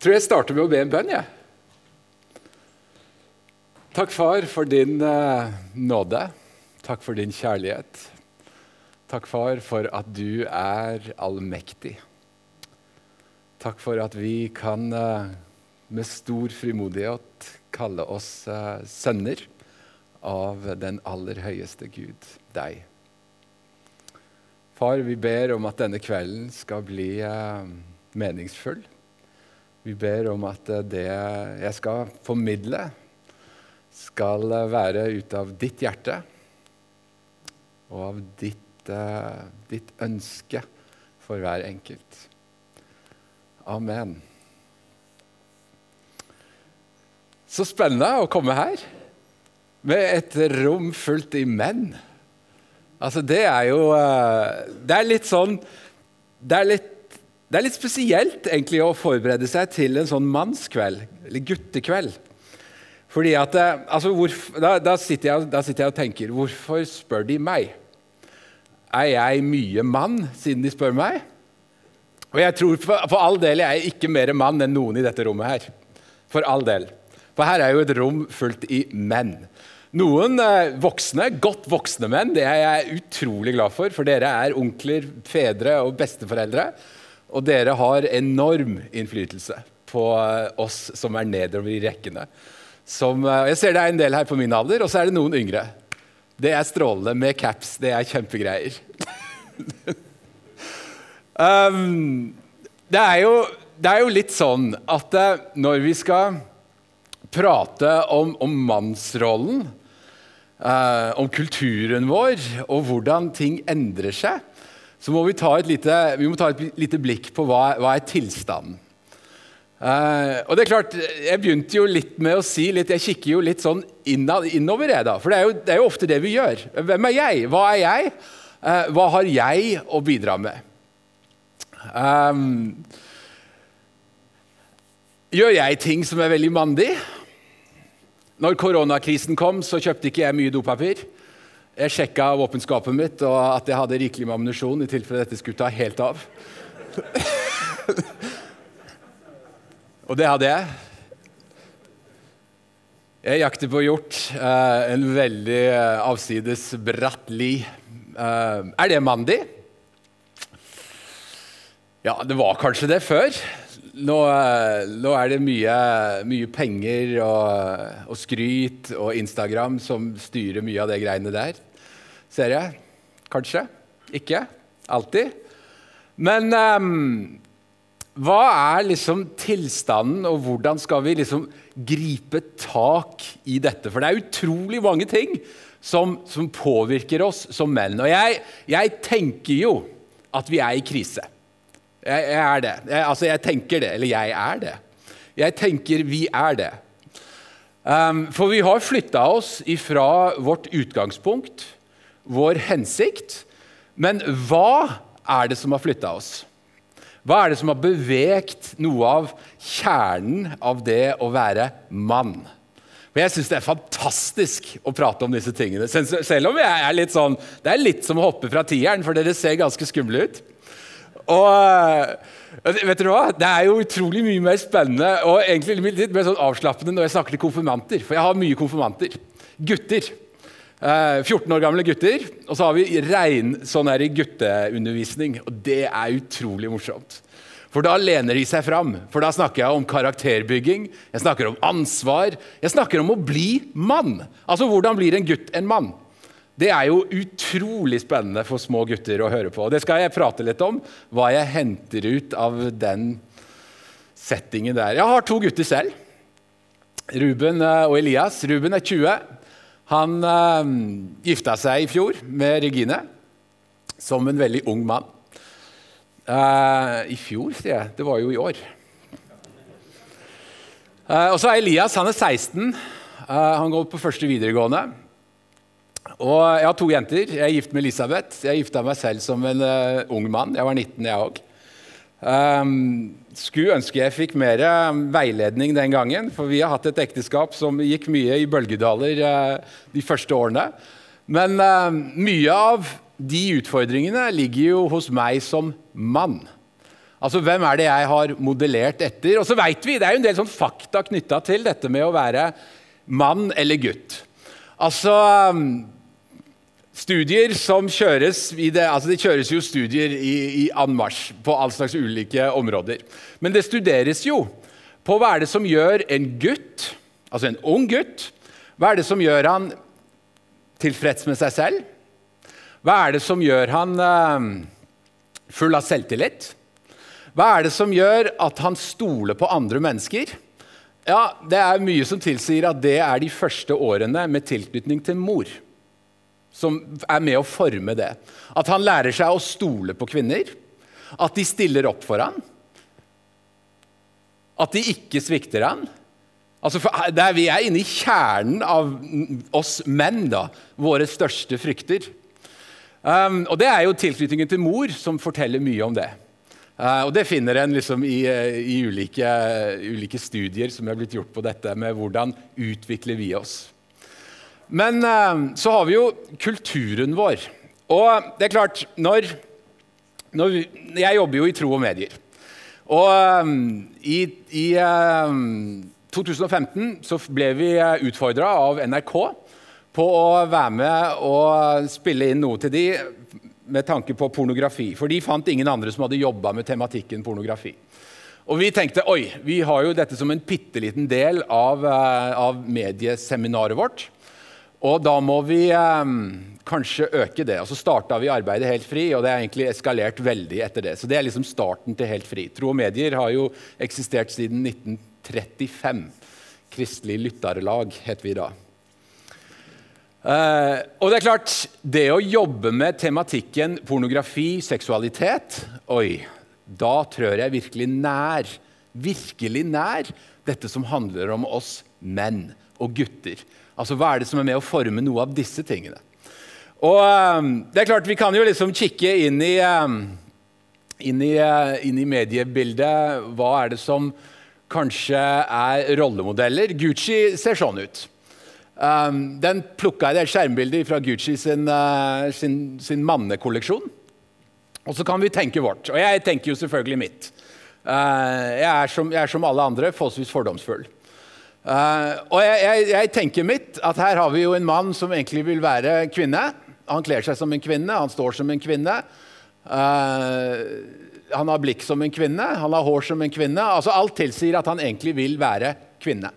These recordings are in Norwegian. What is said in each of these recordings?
tror jeg starter med å be en bønn. Ja. Takk, far, for din uh, nåde. Takk for din kjærlighet. Takk, far, for at du er allmektig. Takk for at vi kan uh, med stor frimodighet kalle oss uh, sønner av den aller høyeste Gud, deg. Far, vi ber om at denne kvelden skal bli meningsfull. Vi ber om at eh, det jeg skal formidle, skal eh, være ut av ditt hjerte og av ditt, uh, ditt ønske for hver enkelt. Amen. Så spennende å komme her med et rom fullt i menn. Altså, det er jo Det er litt sånn Det er litt det er litt spesielt egentlig å forberede seg til en sånn mannskveld, eller guttekveld. Fordi at, eh, altså, hvorfor, da, da, sitter jeg, da, sitter jeg, og tenker Hvorfor spør de meg? Er jeg mye mann, siden de spør meg? Og jeg tror for, for all del jeg er ikke mer mann enn noen i dette rommet her. For all del. For her er jo et rom fullt i menn. Noen eh, voksne, godt voksne menn, det er jeg utrolig glad for. For dere er onkler, fedre og besteforeldre. Og dere har enorm innflytelse på eh, oss som er nedover i rekkene. Som, eh, jeg ser det er en del her på min alder, og så er det noen yngre. Det er strålende med caps. Det er kjempegreier. um, det, er jo, det, er jo, litt sånn at uh, når vi skal prate om, om mannsrollen, uh, om kulturen vår og hvordan ting endrer seg, så må vi ta et lite, ta et lite blikk på hva, hva er tilstanden. Uh, og det er klart, Jeg begynte jo litt med å si litt, Jeg kikker jo litt sånn inna, innover, jeg da. For det er, jo, det er, jo, ofte det vi gjør. Hvem er jeg? Hva er jeg? Uh, hva har jeg å bidra med? Um, gjør jeg ting som er veldig mandig? Når koronakrisen kom, så kjøpte ikke jeg mye dopapir. Jeg sjekka våpenskapet mitt og at jeg hadde rikelig med ammunisjon i tilfelle dette skulle ta helt av. og det hadde jeg. Jeg jakter på hjort. Eh, en veldig uh, avsides bratt li. Eh, er det mandig? Ja, det var kanskje det før. Nå, nå er det mye, mye penger og, og, skryt og Instagram som styrer mye av det greiene der ser jeg. Kanskje. Ikke alltid. Men um, hva er liksom tilstanden, og hvordan skal vi liksom gripe tak i dette? For det er utrolig mange ting som, som påvirker oss som menn. Og jeg, jeg, tenker jo at vi er i krise. Jeg, jeg er det. Jeg, altså, jeg tenker det. Eller jeg er det. Jeg tenker vi er det. Um, for vi har flytta oss ifra vårt utgangspunkt vår hensikt. Men hva er det som har flytta oss? Hva er det som har bevegt noe av kjernen av det å være mann? For Jeg syns det er fantastisk å prate om disse tingene. Selv om jeg er litt sånn, det er litt som å hoppe fra tieren, for dere ser ganske skumle ut. Og eh, vet dere hva? Det er jo utrolig mye mer spennende og egentlig litt mer sånn avslappende når jeg snakker til konfirmanter. For jeg har mye konfirmanter. Gutter. 14 eh, år gamle gutter, og så har vi rein sånn her gutteundervisning. Og det er utrolig morsomt. For da lener de seg fram. For da snakker jeg om karakterbygging, jeg snakker om ansvar, jeg snakker om å bli mann. Altså hvordan blir en gutt en mann? Det er jo utrolig spennende for små gutter å høre på. Og det skal jeg prate litt om, hva jeg henter ut av den settingen der. Jeg har to gutter selv. Ruben eh, og Elias. Ruben er 20. Han uh, gifta seg i fjor med Regine som en veldig ung mann. Uh, I fjor, sier jeg. Det var jo i år. Uh, og så er Elias han er 16. han går på første videregående. Og jeg har to jenter. Jeg er gift med Elisabeth. Jeg gifta meg selv som en ung mann. Jeg var 19, jeg òg. Um, skulle ønske jeg fikk mer veiledning den gangen, for vi har hatt et ekteskap som gikk mye i bølgedaler uh, de første årene. Men uh, mye av de utfordringene ligger jo hos meg som mann. Altså, Hvem er det jeg har modellert etter? Og så vet vi, Det er jo en del sånn fakta knytta til dette med å være mann eller gutt. Altså um, Studier som kjøres det, altså det kjøres jo studier i, i anmarsj på all slags ulike områder. Men det studeres jo på hva er det som gjør en gutt, altså en ung gutt Hva er det som gjør han tilfreds med seg selv? Hva er det som gjør han um, full av selvtillit? Hva er det som gjør at han stoler på andre mennesker? Ja, Det er mye som tilsier at det er de første årene med tilknytning til mor. Som er med å forme det. At han lærer seg å stole på kvinner. At de stiller opp for han. At de ikke svikter han. Altså, der Vi er inne i kjernen av oss menn, da. Våre største frykter. Um, og Det er jo tilknytningen til mor som forteller mye om det. Uh, og Det finner en liksom i, uh, i ulike, ulike, studier som er blitt gjort på dette, med hvordan utvikler vi oss. Men så har vi jo kulturen vår. Og det er klart, når, når vi, Jeg jobber jo i tro og medier. Og um, i, i 2015 så ble vi utfordra av NRK på å være med og spille inn noe til de med tanke på pornografi. For de fant ingen andre som hadde jobba med tematikken pornografi. Og vi tenkte oi, vi har jo dette som en bitte liten del av, av, medieseminaret vårt. Og da må vi eh, kanskje øke det. Og så starta vi arbeidet Helt fri, og det er egentlig eskalert veldig etter det. Så det er liksom starten til Helt fri. Tro og medier har jo eksistert siden 1935. Kristelig Lytterlag heter vi da. Eh, og det er klart, det å jobbe med tematikken pornografi, seksualitet Oi, da trør jeg virkelig nær, virkelig nær dette som handler om oss menn og gutter. Altså, Hva er det som er med å forme noe av disse tingene? Og um, det er klart, Vi kan jo liksom kikke inn i, um, inn, i, inn i mediebildet. Hva er det som kanskje er rollemodeller? Gucci ser sånn ut. Um, den plukka jeg det skjermbildet fra Gucci sin, uh, sin, sin mannekolleksjon. Og så kan vi tenke vårt. Og jeg tenker jo selvfølgelig mitt. Uh, jeg, er som, jeg, er som, alle andre forholdsvis fordomsfull. Uh, og jeg, jeg, jeg, tenker mitt at her har vi jo en mann som egentlig vil være kvinne. Han kler seg som en kvinne, han står som en kvinne. han har blikk som en kvinne, han har hår som en kvinne. Altså Alt tilsier at han egentlig vil være kvinne.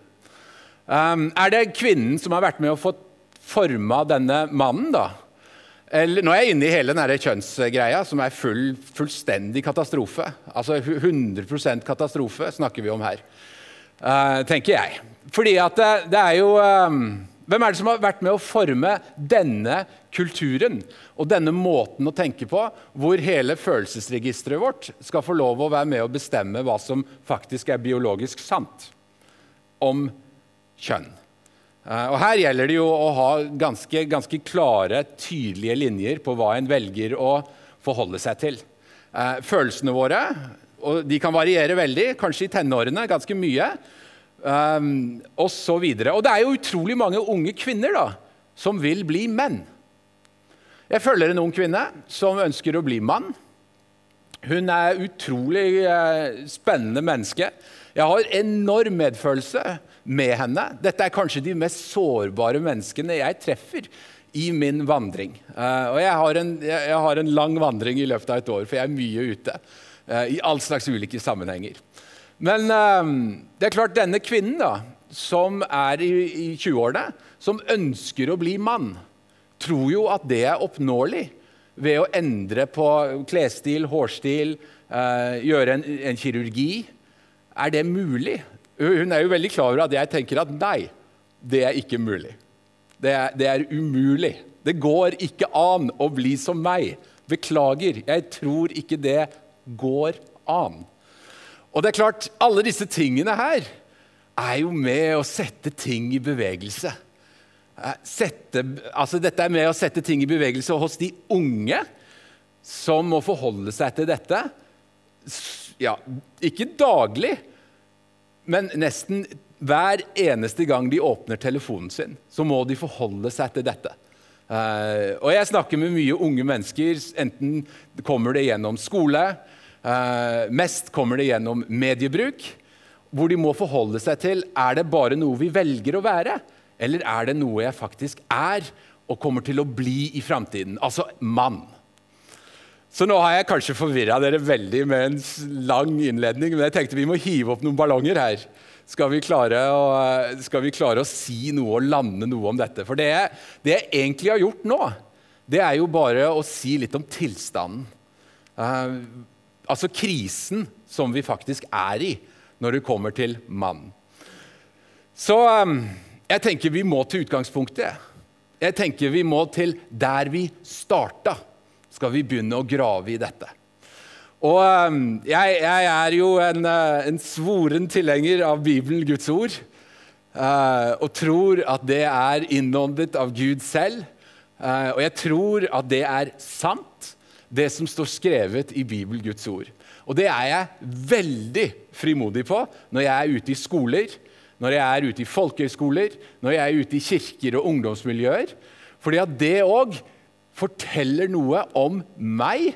Um, er det kvinnen som har vært med å få forma denne mannen, da? Eller, nå er jeg inne i hele denne kjønnsgreia, som er full, fullstendig katastrofe. Altså 100% katastrofe snakker vi om her, uh, tenker jeg. Fordi at det, det er jo um, Hvem er det som har vært med å forme denne kulturen og denne måten å tenke på, hvor hele følelsesregisteret vårt skal få lov å være med å bestemme hva som faktisk er biologisk sant om kjønn. Eh, og Her gjelder det jo å ha ganske, ganske klare, tydelige linjer på hva en velger å forholde seg til. Eh, følelsene våre og de kan variere veldig, kanskje i tenårene ganske mye. Um, og så videre. Og det er jo utrolig mange unge kvinner da, som vil bli menn. Jeg følger en ung kvinne som ønsker å bli mann. Hun er utrolig uh, spennende menneske. Jeg har enorm medfølelse med henne. Dette er kanskje de mest sårbare menneskene jeg treffer i min vandring. Uh, og jeg har, en, jeg har, en, lang vandring i løpet av et år, for jeg er mye ute. Uh, I all slags ulike sammenhenger. Men uh, det er klart, denne kvinnen da, som er i, i 20-årene, som ønsker å bli mann, tror jo at det er oppnåelig ved å endre på klesstil, hårstil, gjøre en, en kirurgi. Er det mulig? Hun er jo veldig klar over at jeg tenker at nei, det er ikke mulig. Det er, det er umulig. Det går ikke an å bli som meg. Beklager, jeg tror ikke det går an. Og det er klart, alle disse tingene her er jo med å sette ting i bevegelse. Eh, sette, altså dette er med å sette ting i bevegelse hos de unge som må forholde seg til dette. Ja, ikke daglig, men nesten hver eneste gang de åpner telefonen sin, så må de forholde seg til dette. Uh, og jeg snakker med mye unge mennesker. Enten kommer det gjennom skole, Uh, mest kommer det gjennom mediebruk, hvor de må forholde seg til er det bare noe vi velger å være, eller er det noe jeg faktisk er og kommer til å bli i framtiden. Altså mann. Så nå har jeg kanskje forvirra dere veldig med en lang innledning, men jeg tenkte vi må hive opp noen ballonger her. Skal vi å, vi klare å si noe og lande noe om dette? For det, det jeg egentlig har gjort nå, det er jo bare å si litt om tilstanden. Uh, altså krisen som vi faktisk er i når det kommer til mannen. Så um, jeg tenker vi må til utgangspunktet. Jeg tenker vi må til der vi starta, skal vi begynne å grave i dette. Og um, jeg, jeg, er jo en, uh, en, svoren tilhenger av Bibelen, Guds ord, uh, og tror at det er innåndet av Gud selv. Uh, og jeg tror at det er sant, det som står skrevet i Bibelen, Guds ord. Og det er jeg veldig frimodig på når jeg er ute i skoler, når jeg er ute i folkehøyskoler, når jeg er ute i kirker og ungdomsmiljøer. Fordi at det òg forteller noe om meg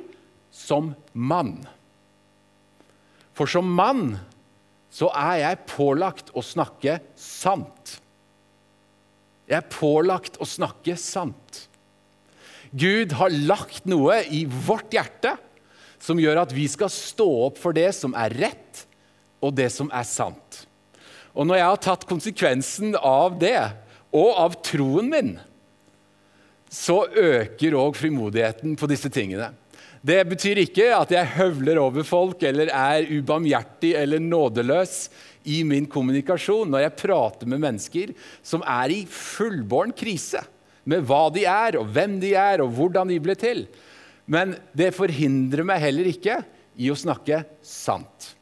som mann. For som mann så er jeg pålagt å snakke sant. Jeg er pålagt å snakke sant. Gud har lagt noe i vårt hjerte som gjør at vi skal stå opp for det som er rett, og det som er sant. Og når jeg har tatt konsekvensen av det, og av troen min, så øker òg frimodigheten på disse tingene. Det betyr ikke at jeg høvler over folk eller er ubarmhjertig eller nådeløs i min kommunikasjon når jeg prater med mennesker som er i fullbåren krise med hva de er, og hvem de er, og hvordan de ble til. Men det forhindrer meg heller ikke i å snakke sant.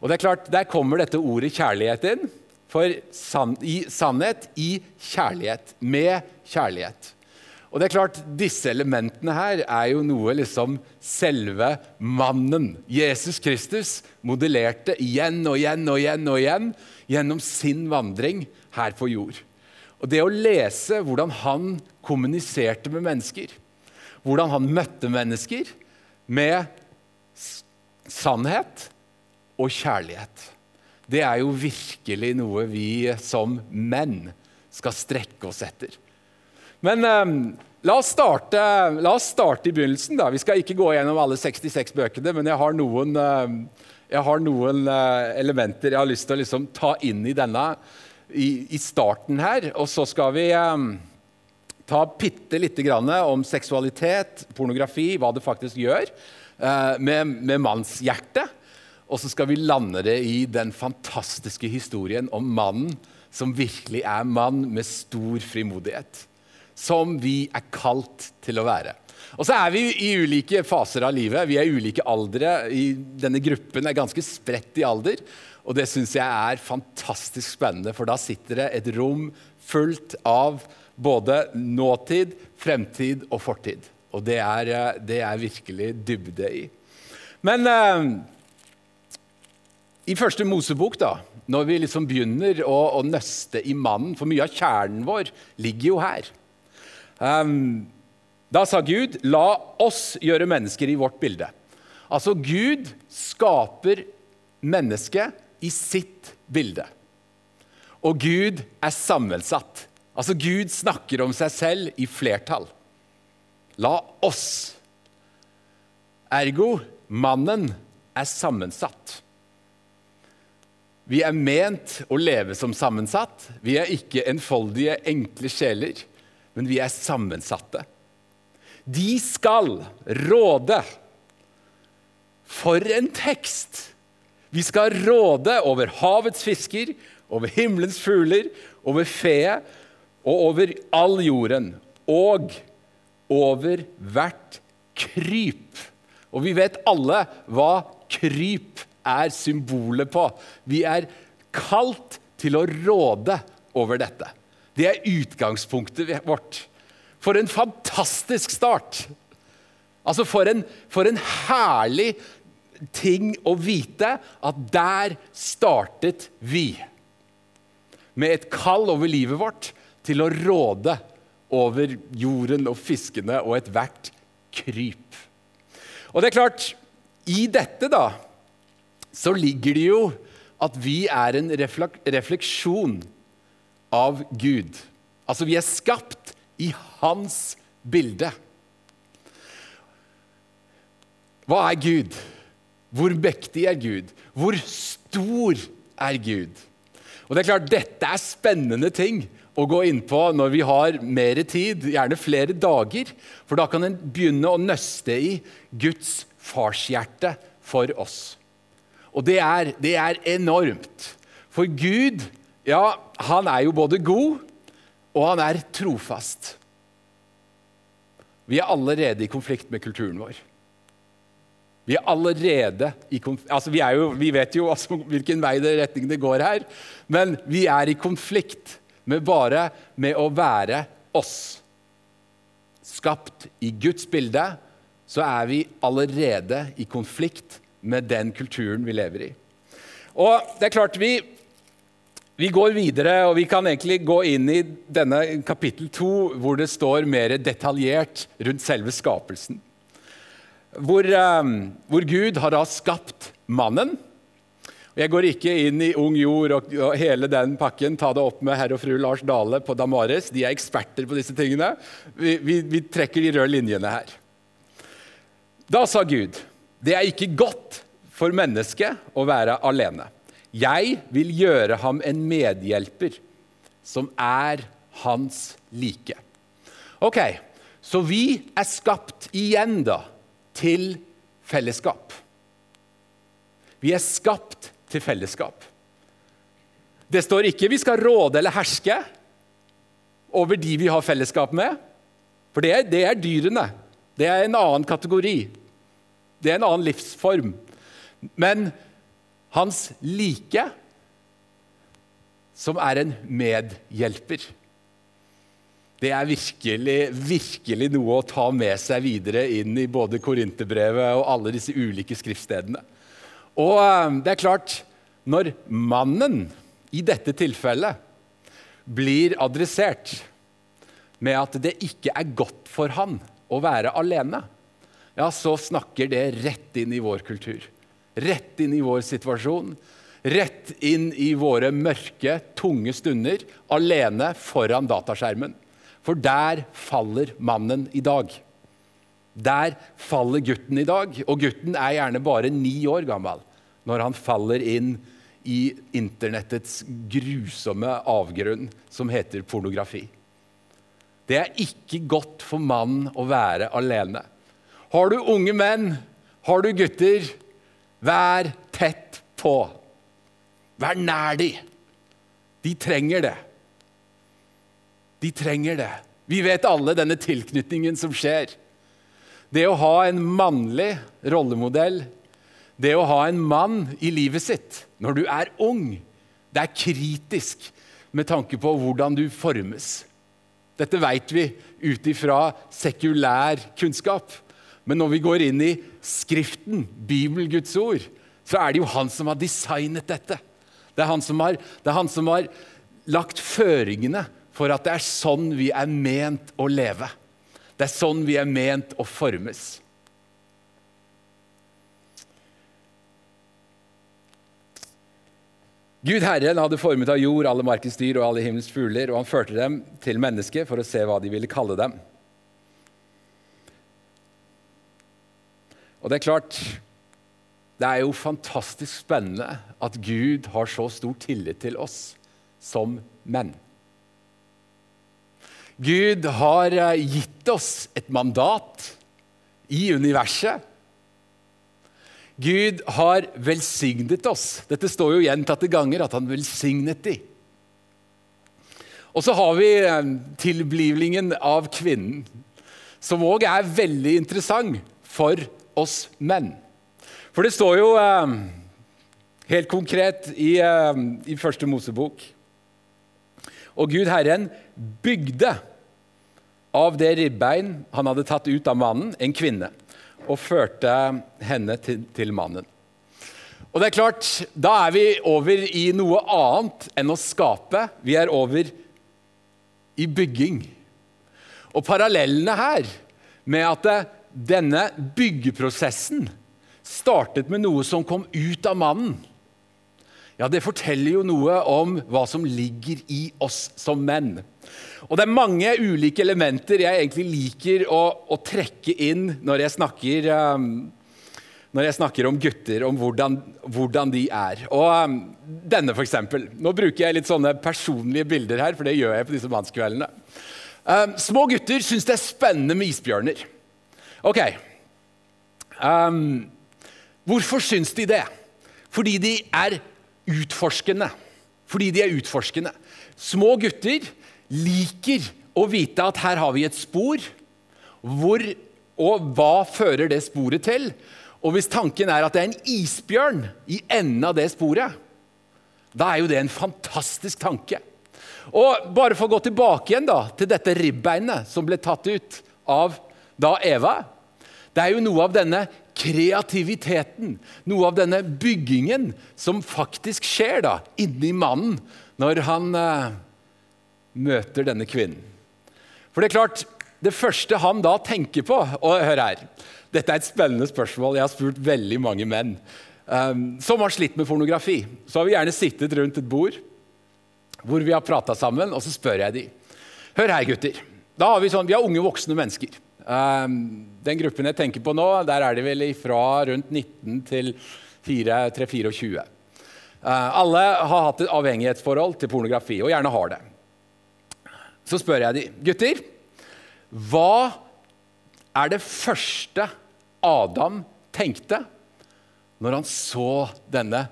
Og det er klart, Der kommer dette ordet kjærlighet inn. For san i sannhet i kjærlighet. Med kjærlighet. Og det er klart, Disse elementene her er jo noe liksom selve mannen, Jesus Kristus, modellerte igjen og igjen og igjen og igjen gjennom sin vandring her på jord. Og Det å lese hvordan han kommuniserte med mennesker, hvordan han møtte mennesker med sannhet og kjærlighet, det er jo virkelig noe vi som menn skal strekke oss etter. Men eh, la, oss starte, la, oss starte, i begynnelsen. da. Vi skal ikke gå gjennom alle 66 bøkene, men jeg har noen, eh, jeg har noen eh, elementer jeg har lyst til å liksom, ta inn i denne i, i starten her. Og så skal vi eh, ta bitte lite grann om seksualitet, pornografi, hva det faktisk gjør eh, med, med mannshjertet. Og så skal vi lande det i den fantastiske historien om mannen som virkelig er mann med stor frimodighet. Som vi er kalt til å være. Og så er vi i ulike faser av livet. Vi er i ulike aldre. I denne gruppen er ganske spredt i alder. Og det syns jeg er fantastisk spennende, for da sitter det et rom fullt av både nåtid, fremtid og fortid. Og det er, eh, det er virkelig dybde i. Men eh, i første Mosebok, da, når vi liksom begynner å, å, nøste i mannen, for mye av kjernen vår ligger jo her um, Da sa Gud, 'La oss gjøre mennesker i vårt bilde'. Altså, Gud skaper mennesket i sitt bilde. Og Gud er sammensatt. Altså Gud snakker om seg selv i flertall. La oss. Ergo mannen er sammensatt. Vi er ment å leve som sammensatt. Vi er ikke enfoldige, enkle sjeler, men vi er sammensatte. De skal råde. For en tekst! Vi skal råde over havets fisker, over himmelens fugler, over fe og over all jorden. Og over hvert kryp. Og vi vet alle hva kryp er symbolet på. Vi er kalt til å råde over dette. Det er utgangspunktet vårt. For en fantastisk start! Altså, for en, for en herlig ting å vite at der startet vi. Med et kall over livet vårt til å råde over jorden og fiskene og ethvert kryp. Og det er klart, I dette da, så ligger det jo at vi er en refleksjon av Gud. Altså, vi er skapt i hans bilde. Hva er Gud? Hvor mektig er Gud? Hvor stor er Gud? Og det er klart, Dette er spennende ting å gå inn på når vi har mer tid, gjerne flere dager. For da kan en begynne å nøste i Guds farshjerte for oss. Og det er, det er enormt. For Gud, ja, han er jo både god, og han er trofast. Vi er allerede i konflikt med kulturen vår. Vi er allerede i konflikt altså vi, jo, vi vet jo altså hvilken vei det retning det går her, men vi er i konflikt med bare med å være oss. Skapt i Guds bilde, så er vi allerede i konflikt med den kulturen vi lever i. Og det er klart, vi, vi går videre, og vi kan egentlig gå inn i denne kapittel to, hvor det står mer detaljert rundt selve skapelsen hvor, eh, hvor Gud har da skapt mannen. Jeg går ikke inn i Ung jord og, hele den pakken. Ta det opp med herr og fru Lars Dale på Damaris. De er eksperter på disse tingene. Vi, vi, vi trekker de røde linjene her. Da sa Gud, det er ikke godt for mennesket å være alene. Jeg vil gjøre ham en medhjelper som er hans like. Ok, så vi er skapt igjen, da til fellesskap. Vi er skapt til fellesskap. Det står ikke vi skal råde eller herske over de vi har fellesskap med. For det er, det er dyrene. Det er en annen kategori. Det er en annen livsform. Men hans like, som er en medhjelper det er virkelig, virkelig noe å ta med seg videre inn i både Korinterbrevet og alle disse ulike skriftstedene. Og eh, det er klart, når mannen i dette tilfellet blir adressert med at det ikke er godt for han å være alene, ja, så snakker det rett inn i vår kultur. Rett inn i vår situasjon. Rett inn i våre mørke, tunge stunder alene foran dataskjermen. For der faller mannen i dag. Der faller gutten i dag, og gutten er gjerne bare ni år gammel når han faller inn i internettets grusomme avgrunn som heter pornografi. Det er ikke godt for mannen å være alene. Har du unge menn, har du gutter, vær tett på. Vær nær de. De trenger det. De trenger det. Vi vet alle denne tilknytningen som skjer. Det å ha en mannlig rollemodell, det å ha en mann i livet sitt når du er ung, det er kritisk med tanke på hvordan du formes. Dette vet vi ut ifra sekulær kunnskap. Men når vi går inn i Skriften, Bibelen, Guds ord, så er det jo han som har designet dette. Det er han som har, han som har lagt føringene for at det er sånn vi er ment å leve. Det er sånn vi er ment å formes. Gud Herren hadde formet av jord alle markens dyr og alle himmels fugler, og han førte dem til mennesket for å se hva de ville kalle dem. Og det er klart, det er jo fantastisk spennende at Gud har så stor tillit til oss som menn. Gud har eh, gitt oss et mandat i universet. Gud har velsignet oss. Dette står jo gjentatte ganger at han velsignet de. Og så har vi tilblivlingen tilblivningen av kvinnen, som òg er veldig interessant for oss menn. For det står jo eh, helt konkret i, i første Mosebok Og Gud Herren bygde av det ribbein han hadde tatt ut av mannen, en kvinne, og førte henne til, til, mannen. Og det er klart, Da er vi over i noe annet enn å skape. Vi er over i bygging. Og parallellene her med at denne byggeprosessen startet med noe som kom ut av mannen, ja, det forteller jo noe om hva som ligger i oss som menn. Og det er mange ulike elementer jeg egentlig liker å, å trekke inn når jeg snakker um, når jeg snakker om gutter, om hvordan, hvordan de er. Og um, denne, f.eks. Nå bruker jeg litt sånne personlige bilder her, for det gjør jeg på disse mannskveldene. Um, små gutter syns det er spennende med isbjørner. Ok. Um, hvorfor syns de det? Fordi de er utforskende. Fordi de er utforskende. Små gutter liker å vite at her har vi et spor. Hvor, og hva fører det sporet til? Og hvis tanken er at det er en isbjørn i enden av det sporet, da er jo det en fantastisk tanke. Og bare for å gå tilbake igjen da, til dette ribbeinet som ble tatt ut av da Eva. Det er jo noe av denne kreativiteten, noe av denne byggingen, som faktisk skjer da, inni mannen når han eh, møter denne kvinnen. For det er klart, det første han da tenker på Og hør her. Dette er et spennende spørsmål. Jeg har spurt veldig mange menn um, som har slitt med pornografi. Så har vi gjerne sittet rundt et bord hvor vi har prata sammen, og så spør jeg de. Hør her, gutter. Da har Vi sånn, vi har unge voksne mennesker. Um, den gruppen jeg tenker på nå, der er de vel fra rundt 19 til 3-24. Uh, alle har hatt et avhengighetsforhold til pornografi, og gjerne har det. Så spør jeg de, gutter, hva er det første Adam tenkte når han så denne,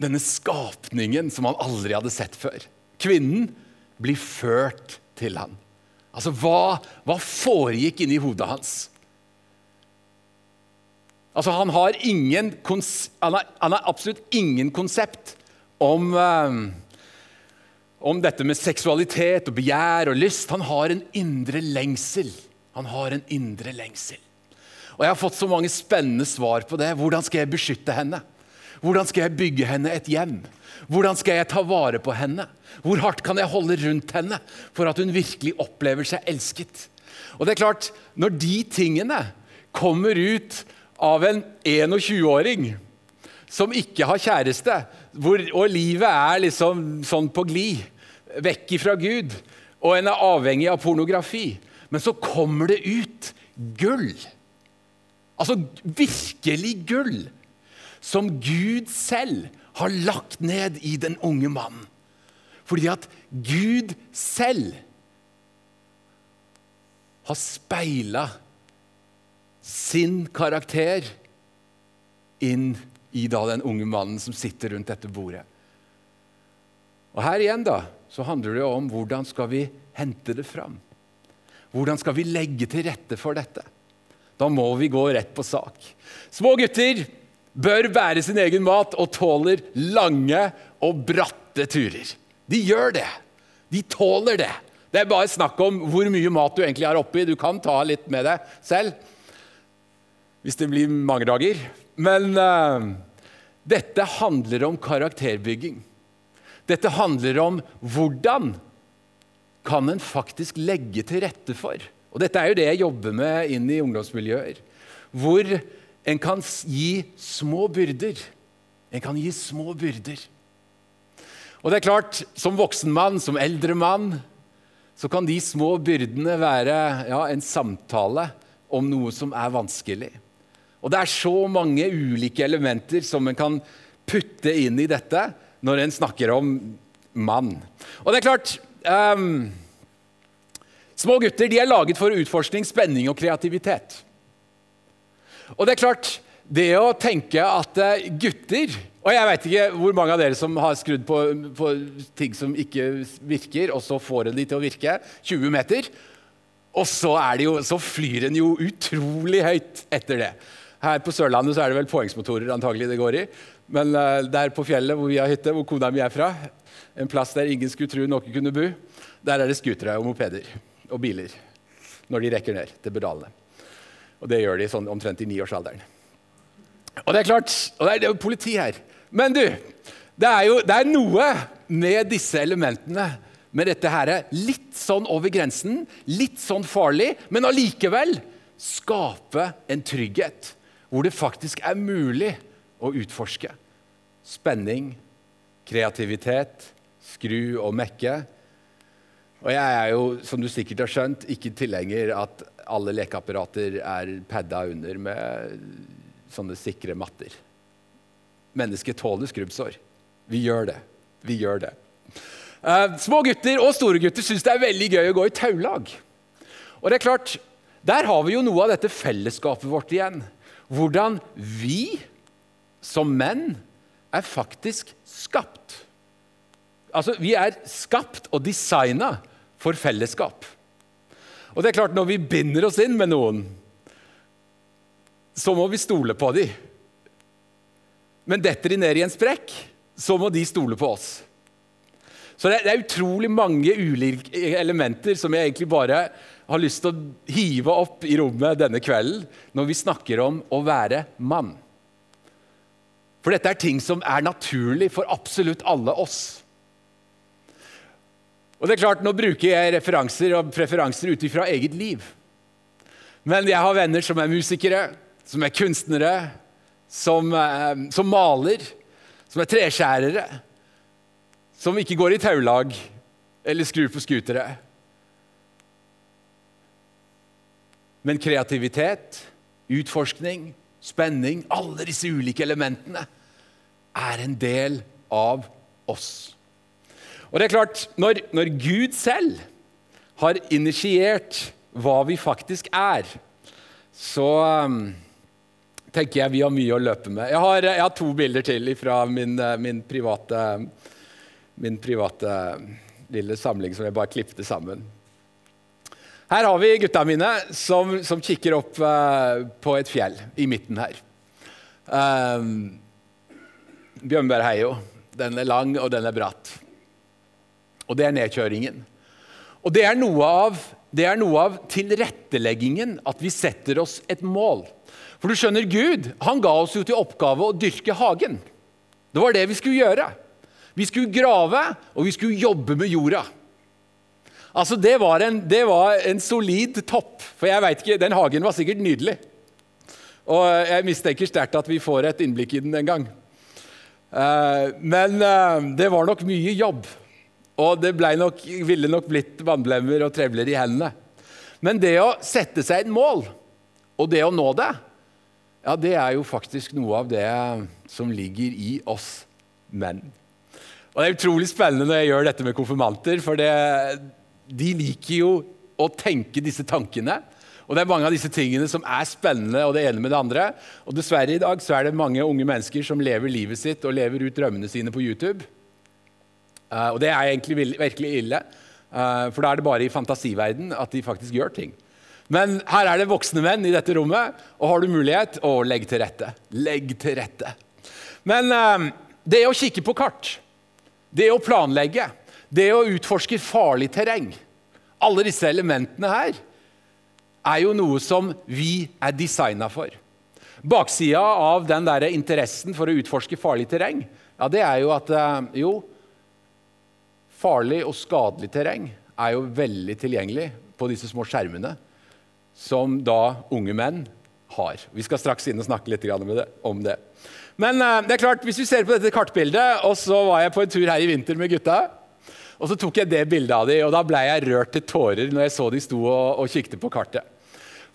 denne skapningen som han aldri hadde sett før. Kvinnen blir ført til han. Altså, hva, hva foregikk inni hodet hans? Altså, han har, ingen, han har, han har absolutt ingen konsept om, um, om dette med seksualitet og begjær og lyst. Han har en indre lengsel. Han har en indre lengsel. Og Jeg har fått så mange spennende svar på det. Hvordan skal jeg beskytte henne? Hvordan skal jeg bygge henne et hjem? Hvordan skal jeg ta vare på henne? Hvor hardt kan jeg holde rundt henne for at hun virkelig opplever seg elsket? Og det er klart, Når de tingene kommer ut av en 21-åring som ikke har kjæreste, hvor, og livet er liksom sånn på glid, vekk ifra Gud, og en er avhengig av pornografi, men så kommer det ut gull Altså virkelig gull som Gud selv har lagt ned i den unge mannen. Fordi at Gud selv har speila sin karakter inn i da den unge mannen som sitter rundt dette bordet. Og Her igjen da, så handler det om hvordan skal vi hente det fram. Hvordan skal vi legge til rette for dette? Da må vi gå rett på sak. Små gutter bør bære sin egen mat og tåler lange og bratte turer. De gjør det. De tåler det. Det er bare snakk om hvor mye mat du egentlig har oppi. Du kan ta litt med deg selv hvis det blir mange dager. Men uh, dette handler om karakterbygging. Dette handler om hvordan kan en faktisk legge til rette for og Dette er jo det jeg jobber med inn i ungdomsmiljøer. Hvor en kan gi små byrder. En kan gi små byrder. Og det er klart, Som voksen mann, som eldre mann, så kan de små byrdene være ja, en samtale om noe som er vanskelig. Og det er så mange ulike elementer som en kan putte inn i dette når en snakker om mann. Og det er klart um, Små gutter de er laget for utforskning, spenning og kreativitet. Og det er klart, det å tenke at eh, gutter Og jeg vet ikke hvor mange av dere som har skrudd på, på ting som ikke virker, og så får en de til å virke. 20 meter. Og så, jo, så flyr en jo utrolig høyt etter det. Her på Sørlandet så er det vel påhengsmotorer antagelig det går i. Men uh, der på fjellet hvor vi har hytte, hvor kona mi er fra, en plass der ingen skulle tro noen kunne bo, der er det scootere og mopeder og biler når de rekker ned til pedalene. Og det gjør de sånn omtrent i niårsalderen. Og det er klart, og det er, det er jo politi her. Men du, det er jo det er noe med disse elementene, med dette her, litt sånn over grensen, litt sånn farlig, men allikevel skape en trygghet. hvor det faktisk er mulig å utforske. Spenning, kreativitet, skru og mekke. Og jeg er jo, som du sikkert har skjønt, ikke tilhenger at alle lekeapparater er padda under med sånne sikre matter. Mennesket tåler skrubbsår. Vi gjør det. Vi gjør det. Uh, små gutter og store gutter syns det er veldig gøy å gå i taulag. Og det er klart, Der har vi jo noe av dette fellesskapet vårt igjen. Hvordan vi som menn er faktisk skapt. Altså, Vi er skapt og designa for fellesskap. Og det er klart, Når vi binder oss inn med noen, så må vi stole på dem. Men detter de ned i en sprekk, så må de stole på oss. Så det, er utrolig mange ulike elementer som jeg egentlig bare har lyst til å hive opp i rommet denne kvelden når vi snakker om å være mann. For dette er ting som er naturlig for absolutt alle oss. Og det er klart, Nå bruker jeg referanser og preferanser ut ifra eget liv. Men jeg har venner som er musikere, som er kunstnere, som, eh, som maler, som er treskjærere, som ikke går i taulag eller skrur på skutere. Men kreativitet, utforskning, spenning, alle disse ulike elementene er en del av oss. Og det er klart, Når, når Gud selv har initiert hva vi faktisk er, så um, tenker jeg vi har mye å løpe med. Jeg har, jeg har to bilder til fra min, min, private, min private lille samling som jeg bare klippet sammen. Her har vi gutta mine som, som kikker opp uh, på et fjell i midten her. Um, Bjørnbergheio. Den er lang, og den er bratt. Og det er nedkjøringen. Og det er noe av, er noe av tilretteleggingen at vi setter oss et mål. For du skjønner, Gud han ga oss jo til oppgave å dyrke hagen. Det var det vi skulle gjøre. Vi skulle grave, og vi skulle jobbe med jorda. Altså, det var, en, det var en solid topp. For jeg vet ikke, den hagen var sikkert nydelig. Og jeg mistenker sterkt at vi får et innblikk i den en gang. Uh, men uh, det var nok mye jobb. Og det nok, ville nok blitt vannblemmer og trevler i hendene. Men det å sette seg et mål, og det å nå det, ja, det er jo faktisk noe av det som ligger i oss menn. Og Det er utrolig spennende når jeg gjør dette med konfirmanter. for det, de liker jo å tenke disse tankene. Og det er mange av disse tingene som er spennende, og det ene med det andre. Og dessverre i dag så er det mange unge mennesker som lever livet sitt og lever ut drømmene sine på YouTube. Uh, og det er egentlig virkelig ille, uh, for da er det bare i fantasiverden at de faktisk gjør ting. Men her er det voksne menn i dette rommet, og har du mulighet, å legge til rette. Legg til rette. Men uh, det å kikke på kart, det å planlegge, det å utforske farlig terreng Alle disse elementene her er jo noe som vi er designa for. Baksida av den der interessen for å utforske farlig terreng, ja, det er jo at jo, farlig og skadelig terreng er jo veldig tilgjengelig på disse små skjermene som da unge menn har. Vi skal straks inn og snakke litt om det. Men eh, det er klart, hvis vi ser på dette kartbildet, og så var jeg på en tur her i vinter med gutta og så tok jeg det bildet av dem, og da ble jeg rørt til tårer når jeg så de sto og, og kikket på kartet.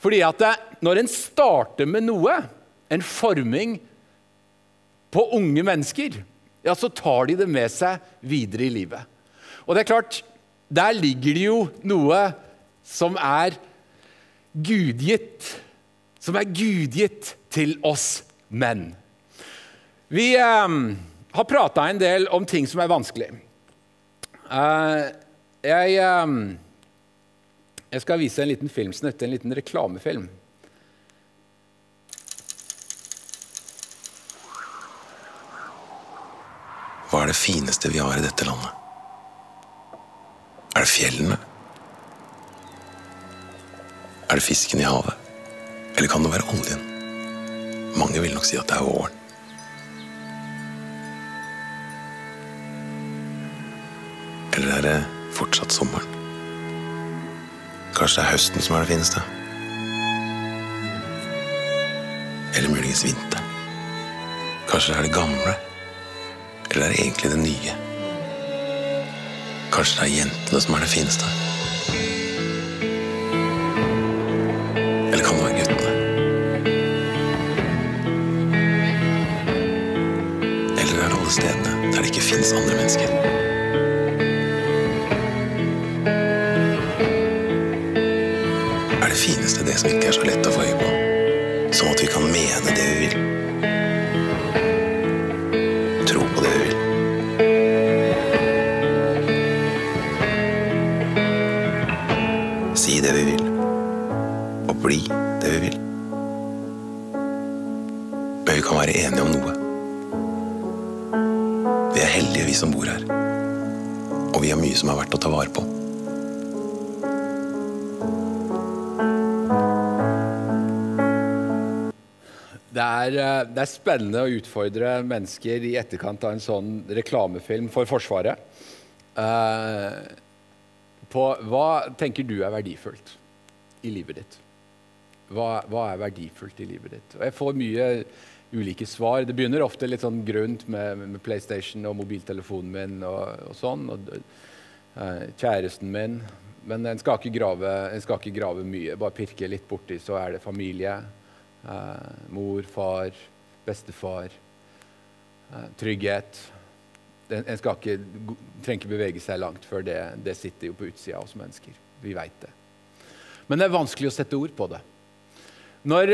Fordi at det, når en starter med noe, en forming på unge mennesker, ja, så tar de det med seg videre i livet. Og det er klart, der ligger det jo noe som er gudgitt. Som er gudgitt til oss menn. Vi eh, har prata en del om ting som er vanskelig. Eh, jeg, eh, jeg, skal vise en liten filmsnutt, en liten reklamefilm. Hva er det fineste vi har i dette landet? Er det fjellene? Er det fisken i havet? Eller kan det være oljen? Mange vil nok si at det er våren. Eller er det fortsatt sommeren? Kanskje det er høsten som er det fineste? Eller muligens vinteren. Kanskje det er det gamle? Eller er det egentlig det nye? Kanskje det er jentene som er det fineste? Eller kan det være guttene? Eller er det alle stedene der det ikke fins andre mennesker? Er det fineste det som ikke er så lett å få øye på? Sånn at vi kan mene det Mye som er verdt å ta vare på. Det er, eh, det er spennende å utfordre mennesker i etterkant av en sånn reklamefilm for Forsvaret. Uh, på hva tenker du er verdifullt i livet ditt? Hva, hva, er verdifullt i livet ditt? Og jeg får mye ulike svar. Det begynner ofte litt sånn grunt med, med PlayStation og mobiltelefonen min og, og sånn. Og, kjæresten min. Men en skal, grave, en skal, ikke grave, mye. Bare pirke litt borti, så er det familie. Uh, mor, far, bestefar. Uh, trygghet. En, en ikke, trenger ikke bevege seg langt før det, det sitter jo på utsida av oss mennesker. Vi veit det. Men det er vanskelig å sette ord på det. Når,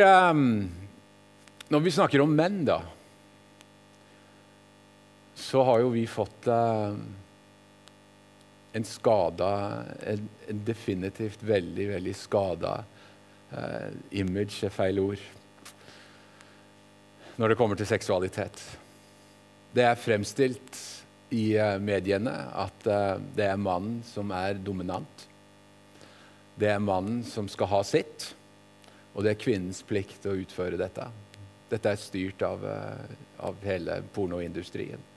når vi snakker om menn, da, så har jo vi fått en skada en, definitivt veldig, veldig skada uh, image er feil ord når det kommer til seksualitet. Det er fremstilt i uh, mediene at det er mannen som er dominant. Det er mannen som skal ha sitt. Og det er kvinnens plikt å utføre dette. Dette er styrt av, eh, av hele pornoindustrien.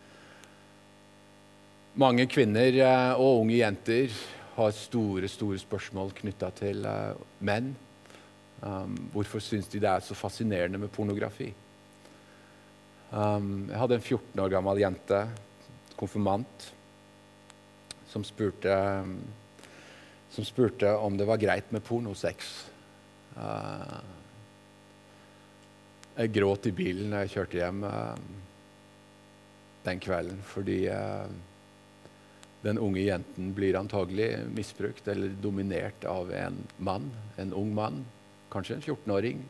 Mange kvinner eh, og unge jenter har store store spørsmål knytta til uh, menn. Um, hvorfor syns de det er så fascinerende med pornografi? Um, jeg hadde en 14 år gammel jente, konfirmant, som spurte, um, som spurte om det var greit med pornosex. Uh, jeg gråt i bilen da jeg kjørte hjem uh, den kvelden fordi uh, den unge jenten blir antagelig misbrukt eller dominert av en mann, en ung mann, kanskje en 14-åring,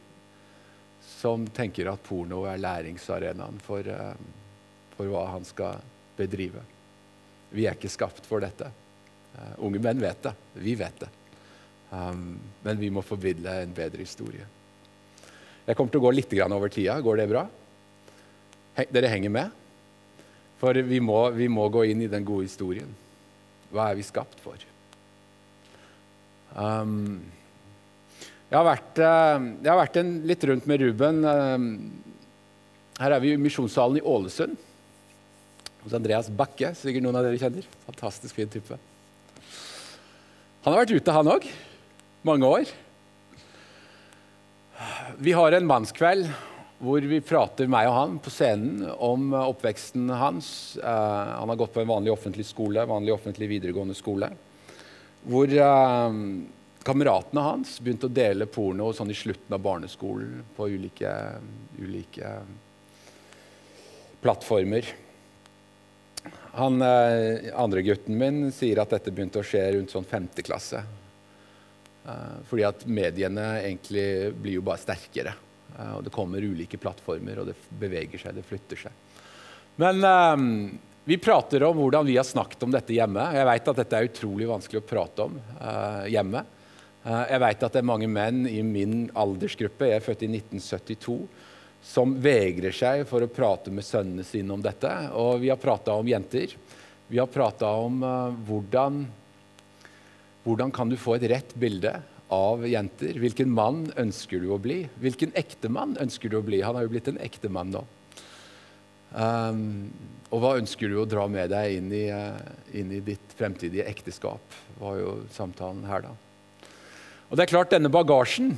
som tenker at porno er læringsarenaen for, for, hva han skal bedrive. Vi er ikke skapt for dette. unge menn vet det. Vi vet det. Um, men vi må formidle en bedre historie. Jeg kommer til å gå litt over tida. Går det bra? Dere henger med? For vi må, vi må, gå inn i den gode historien. Hva er vi skapt for? Um, jeg, har vært, uh, jeg har vært en, litt rundt med Ruben. Um, her er vi i Misjonssalen i Ålesund. Hos Andreas Bakke, sikkert noen av dere kjenner. Fantastisk fin type. Han har vært ute, han òg mange år. Vi har en mannskveld hvor vi prater, meg og han, på scenen om oppveksten hans. Uh, han har gått på en vanlig offentlig skole, vanlig offentlig videregående skole. Hvor uh, kameratene hans begynte å dele porno sånn i slutten av barneskolen på ulike, ulike plattformer. Han, uh, andre gutten min sier at dette begynte å skje rundt sånn femte klasse. Eh, fordi at mediene egentlig blir jo bare sterkere. Eh, og det kommer ulike plattformer, og det beveger seg, det flytter seg. Men um, vi prater om hvordan vi har snakket om dette hjemme. Jeg vet at dette er utrolig vanskelig å prate om uh, hjemme. Uh, jeg vet at det er mange menn i min aldersgruppe, jeg er født i 1972, som vegrer seg for å prate med sønnene sine om dette. Og vi har prata om jenter. Vi har prata om uh, hvordan hvordan kan du få et rett bilde av jenter? Hvilken mann ønsker du å bli? Hvilken ektemann ønsker du å bli? Han har jo blitt en ektemann nå. Um, og hva ønsker du å dra med deg inn i, uh, inn i ditt fremtidige ekteskap? var jo samtalen her da. Og det er klart, denne bagasjen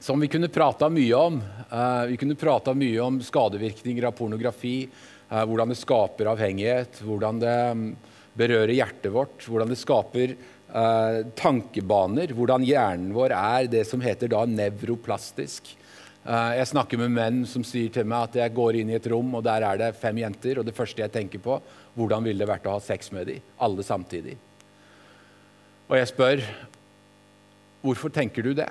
som vi kunne prata mye om. Uh, vi kunne prata mye om skadevirkninger av pornografi, uh, hvordan det skaper avhengighet, hvordan det um, berører hjertet vårt, hvordan det skaper uh, tankebaner, hvordan hjernen vår er det som heter da nevroplastisk. jeg snakker med menn som sier til meg at jeg går inn i et rom, og der er det fem jenter, og det første jeg tenker på, hvordan ville det vært å ha sex med dem, alle samtidig? Og jeg spør hvorfor tenker du det?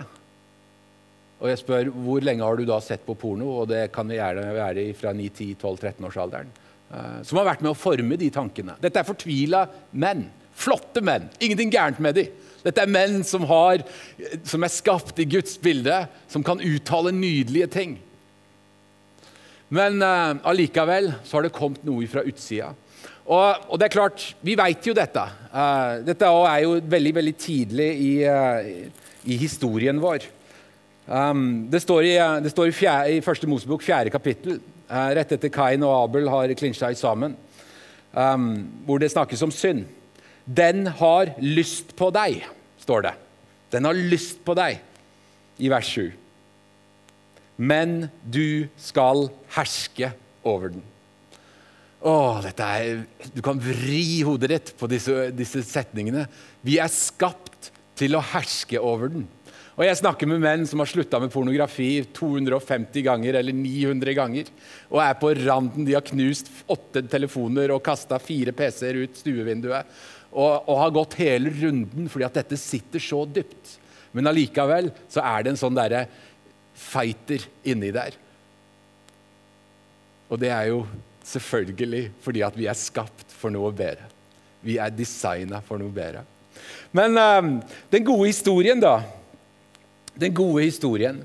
Og jeg spør hvor lenge har du da sett på porno, og det kan gjerne være fra 9-10-12-13-årsalderen. Uh, som har vært med å forme de tankene. Dette er fortvila menn. Flotte menn. Ingenting gærent med dem. Dette er menn som, har, som er skapt i Guds bilde, som kan uttale nydelige ting. Men uh, allikevel så har det kommet noe fra utsida. Og, og, det er klart, vi veit jo dette. Uh, dette er jo veldig, veldig tidlig i, uh, i historien vår. Um, det står, i, det står i, fjerde, i, første Mosebok, fjerde kapittel, uh, rett etter Kain og Abel har klinsja sammen, um, hvor det snakkes om synd. Den har lyst på deg, står det. Den har lyst på deg, i vers 7. Men du skal herske over den. Åh, dette er, Du kan vri hodet ditt på disse, disse setningene. Vi er skapt til å herske over den. Og jeg snakker med menn som har slutta med pornografi 250 ganger eller 900 ganger. Og er på randen. De har knust åtte telefoner og kasta fire PC-er ut stuevinduet. Og, og, har gått hele runden fordi at dette sitter så dypt. Men allikevel så er det en sånn derre fighter inni der. Og det er jo selvfølgelig fordi at vi er skapt for noe bedre. Vi er designa for noe bedre. Men um, den gode historien, da den gode historien.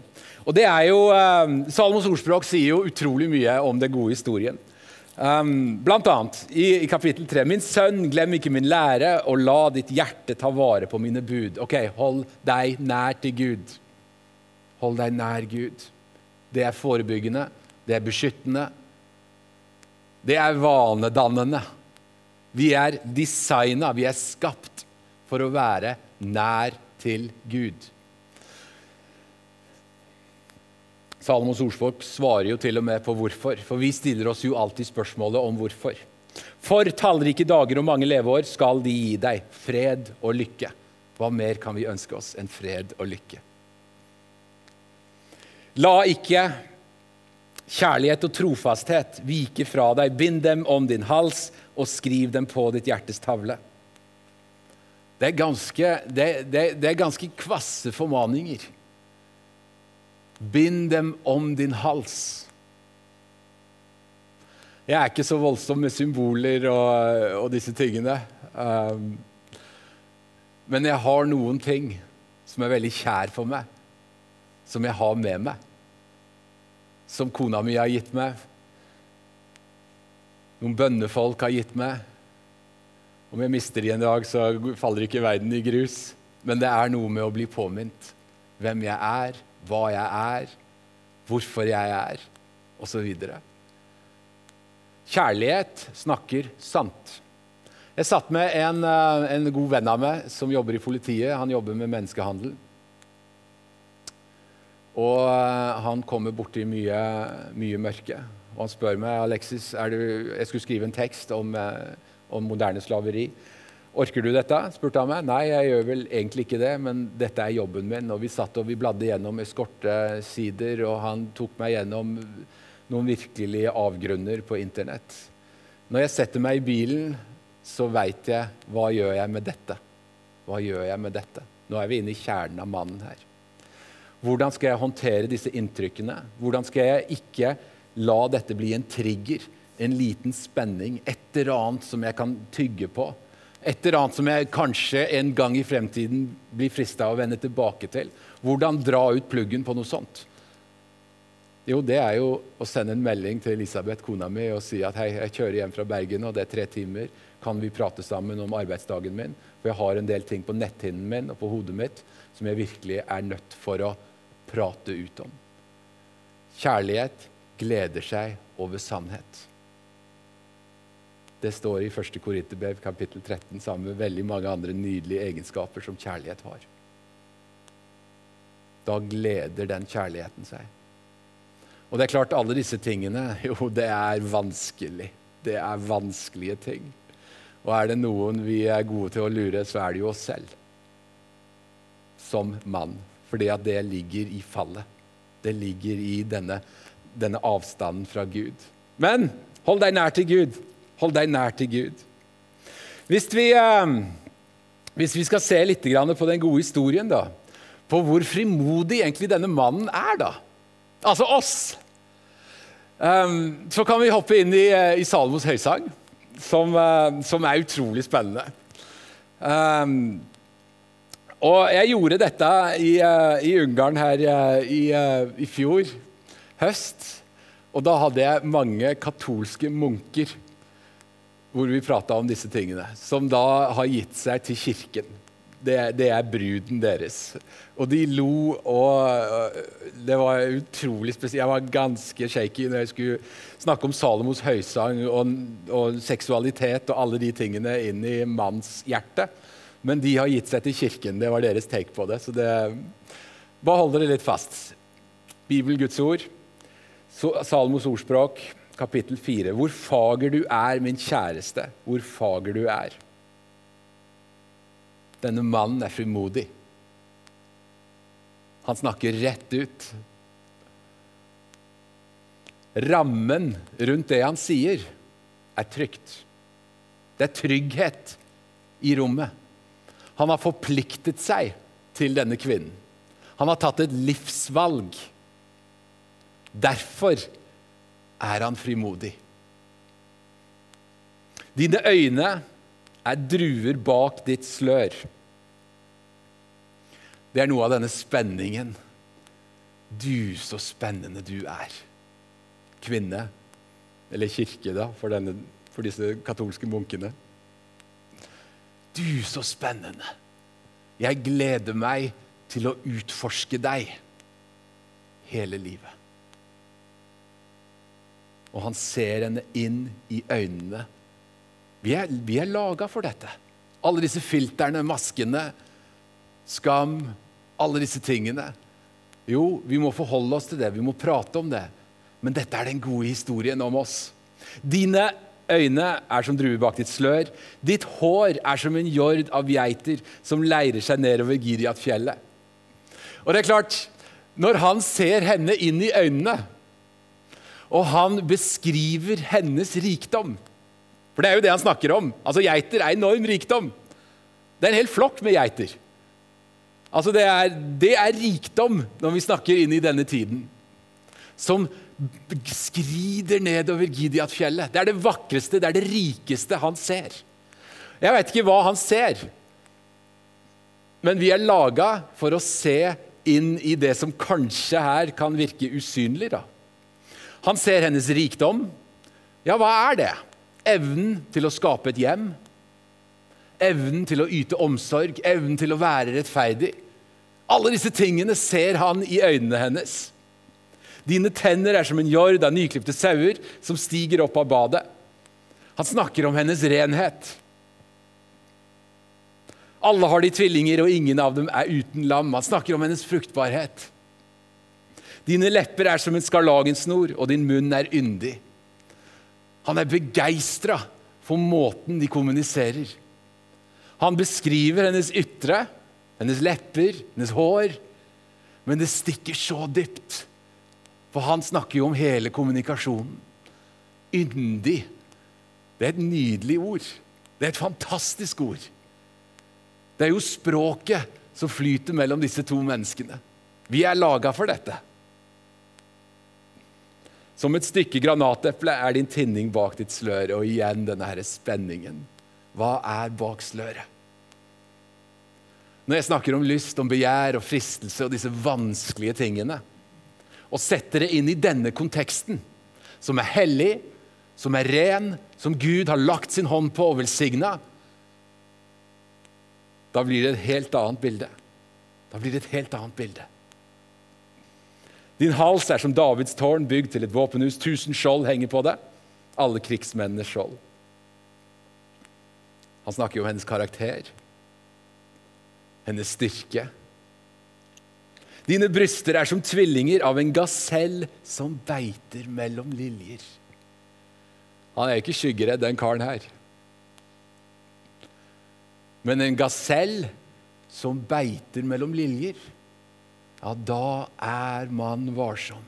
Og det er jo, um, Salomos ordspråk sier jo utrolig mye om den gode historien. Um, blant annet i, i kapittel 3.: Min sønn, glem ikke min lære, og la ditt hjerte ta vare på mine bud. Ok, Hold deg nær til Gud. Hold deg nær Gud. Det er forebyggende, det er beskyttende, det er vanedannende. Vi er designa, vi er skapt for å være nær til Gud. Salomos ordspråk svarer jo til og med på hvorfor, for vi stiller oss jo alltid spørsmålet om hvorfor. For tallrike dager og mange leveår skal de gi deg fred og lykke. Hva mer kan vi ønske oss enn fred og lykke? La ikke kjærlighet og trofasthet vike fra deg. Bind dem om din hals og skriv dem på ditt hjertes tavle. Det er ganske, det, det, det er ganske kvasse formaninger. Bind dem om din hals. Jeg er ikke så voldsom med symboler og, og disse tingene. Um, men jeg har noen ting som er veldig kjær for meg, som jeg har med meg. Som kona mi har gitt meg. Noen bønnefolk har gitt meg. Om jeg mister de en dag, så faller ikke verden i grus. Men det er noe med å bli påminnet hvem jeg er, hva jeg er, hvorfor jeg er, osv. Kjærlighet snakker sant. Jeg satt med en, eh, en, god venn av meg som jobber i politiet. Han jobber med menneskehandel. Og eh, han kommer borti mye, mye mørke. Og han spør meg Alexis, du, jeg skulle skrive en tekst om, eh, om moderne slaveri. Orker du dette? spurte han meg. Nei, jeg gjør vel egentlig ikke det, men dette er jobben min. Og vi satt og vi bladde gjennom eskortesider, og han tok meg gjennom noen virkelige avgrunner på internett. Når jeg setter meg i bilen, så veit jeg hva gjør jeg med dette. Hva gjør jeg med dette? Nå er vi inne i kjernen av mannen her. Hvordan skal jeg håndtere disse inntrykkene? Hvordan skal jeg ikke la dette bli en trigger, en liten spenning, et eller annet som jeg kan tygge på? Et eller annet som jeg kanskje en gang i fremtiden blir frista å vende tilbake til. Hvordan dra ut pluggen på noe sånt? Jo, det er jo å sende en melding til Elisabeth, kona mi, og si at hei, jeg kjører hjem fra Bergen, og det er tre timer. Kan vi prate sammen om arbeidsdagen min? For jeg har en del ting på netthinnen min og på hodet mitt som jeg virkelig er nødt for å prate ut om. Kjærlighet gleder seg over sannhet. Det står i 1. Korinterbrev kapittel 13 sammen med veldig mange andre nydelige egenskaper som kjærlighet har. da gleder den kjærligheten seg. Og det er klart, alle disse tingene, jo, det er vanskelig. Det er vanskelige ting. Og er det noen vi er gode til å lure, så er det jo oss selv. Som mann. Fordi at det ligger i fallet. Det ligger i denne, denne avstanden fra Gud. Men hold deg nær til Gud. Hold deg nær til Gud. Hvis vi, eh, hvis vi skal se litt på den gode historien, da, på hvor frimodig egentlig denne mannen er, da Altså oss. Um, så kan vi hoppe inn i, eh, i Salomos høysang, som, som, er utrolig spennende. Og jeg gjorde dette i, i Ungarn her i, i, fjor høst. Og da hadde jeg mange katolske munker hvor vi prata om disse tingene. Som da har gitt seg til kirken. Det, det, er bruden deres. Og de lo, og det var utrolig spesielt. Jeg var ganske shaky når jeg skulle snakke om Salomos høysang og, og seksualitet og alle de tingene inn i manns hjerte. Men de har gitt seg til kirken. Det var deres take på det. Så det, bare hold dere litt fast. Bibel, Guds ord. Salomos ordspråk, kapittel 4. Hvor fager du er, min kjæreste. Hvor fager du er. Denne mannen er frimodig. Han snakker rett ut. Rammen rundt det han sier, er trygt. Det er trygghet i rommet. Han har forpliktet seg til denne kvinnen. Han har tatt et livsvalg. Derfor er han frimodig. Dine øyne er druer bak ditt slør. Det er noe av denne spenningen. Du, så spennende du er. Kvinne, eller kirke, da, for, denne, for disse katolske munkene. Du, så spennende. Jeg gleder meg til å utforske deg hele livet. Og han ser henne inn i øynene vi er, vi er laga for dette. Alle disse filterne, maskene, skam, alle disse tingene. Jo, vi må forholde oss til det, vi må prate om det. Men dette er den gode historien om oss. Dine øyne er som druer bak ditt slør. Ditt hår er som en jord av geiter som leirer seg nedover Giriat-fjellet. Og det er klart, når han ser henne inn i øynene, og han beskriver hennes rikdom for det er jo det han snakker om. Altså, Geiter er enorm rikdom. Det er en hel flokk med geiter. Altså, det er, det er rikdom når vi snakker inn i denne tiden. Som skrider nedover Gidiat-fjellet. Det er det vakreste, det er det rikeste han ser. Jeg vet ikke hva han ser, men vi er laga for å se inn i det som kanskje her kan virke usynlig. Da. Han ser hennes rikdom. Ja, hva er det? Evnen til å skape et hjem, evnen til å yte omsorg, evnen til å være rettferdig. Alle disse tingene ser han i øynene hennes. Dine tenner er som en jord av nyklipte sauer som stiger opp av badet. Han snakker om hennes renhet. Alle har de tvillinger, og ingen av dem er uten lam. Han snakker om hennes fruktbarhet. Dine lepper er som en skarlagensnor, og din munn er yndig. Han er begeistra for måten de kommuniserer. Han beskriver hennes ytre, hennes lepper, hennes hår. Men det stikker så dypt. For han snakker jo om hele kommunikasjonen. Yndig. Det er et nydelig ord. Det er et fantastisk ord. Det er jo språket som flyter mellom disse to menneskene. Vi er laga for dette. Som et stykke granateple er din tinning bak ditt slør. Og igjen denne her spenningen. Hva er bak sløret? Når jeg snakker om lyst, om begjær og fristelse og disse vanskelige tingene, og setter det inn i denne konteksten, som er hellig, som er ren, som Gud har lagt sin hånd på og velsigna, da blir det et helt annet bilde. Da blir det et helt annet bilde. Din hals er som Davids tårn, bygd til et våpenhus. Tusen skjold henger på det. Alle krigsmennenes skjold. Han snakker jo om hennes karakter, hennes styrke. Dine bryster er som tvillinger av en gasell som beiter mellom liljer. Han er ikke skyggeredd, den karen her. Men en gasell som beiter mellom liljer, ja, da er man varsom.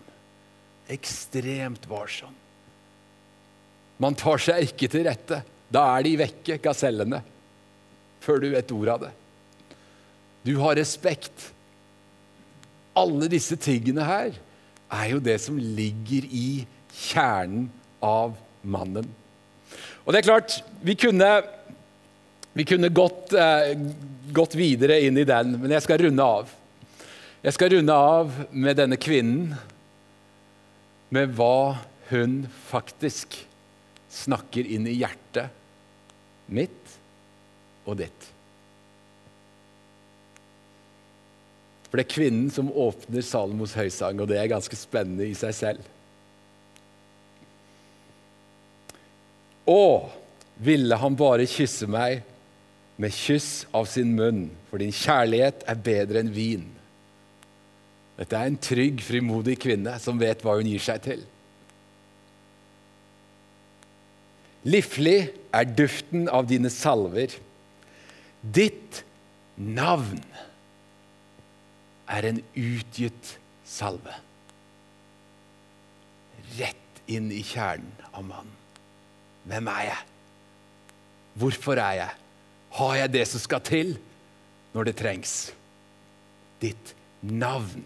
Ekstremt varsom. Man tar seg ikke til rette. Da er de vekke, gasellene, før du vet ordet av det. Du har respekt. Alle disse tingene her er jo det som ligger i kjernen av mannen. Og det er klart, vi kunne, vi kunne gått, eh, gått videre inn i den, men jeg skal runde av. Jeg skal runde av med denne kvinnen, med hva hun faktisk snakker inn i hjertet mitt og ditt. For det er kvinnen som åpner Salomos høysang, og det er ganske spennende i seg selv. Å, ville han bare kysse meg med kyss av sin munn, for din kjærlighet er bedre enn vin. Dette er en trygg, frimodig kvinne som vet hva hun gir seg til. Liflig er duften av dine salver. Ditt navn er en utgitt salve. Rett inn i kjernen av mannen. Hvem er jeg? Hvorfor er jeg? Har jeg det som skal til når det trengs? Ditt navn.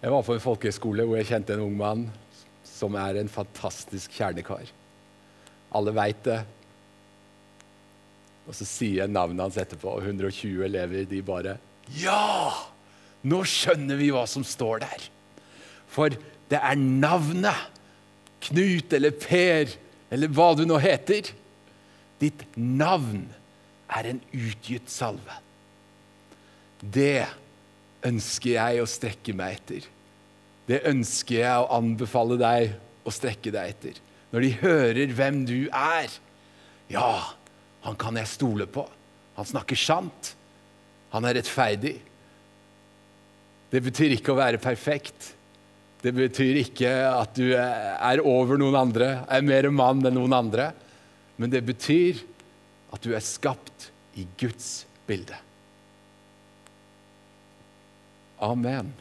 Jeg var på en folkehøyskole hvor jeg kjente en ung mann som er en fantastisk kjernekar. Alle veit det. Og så sier jeg navnet hans etterpå, og 120 elever de bare Ja! Nå skjønner vi hva som står der. For det er navnet. Knut eller Per eller hva du nå heter. Ditt navn er en utgitt salve. Det ønsker jeg å strekke meg etter. Det ønsker jeg å anbefale deg å strekke deg etter. Når de hører hvem du er. Ja, han kan jeg stole på. Han snakker sant. Han er rettferdig. Det betyr ikke å være perfekt. Det betyr ikke at du er over noen andre, er mer mann enn noen andre. Men det betyr at du er skapt i Guds bilde. Amen.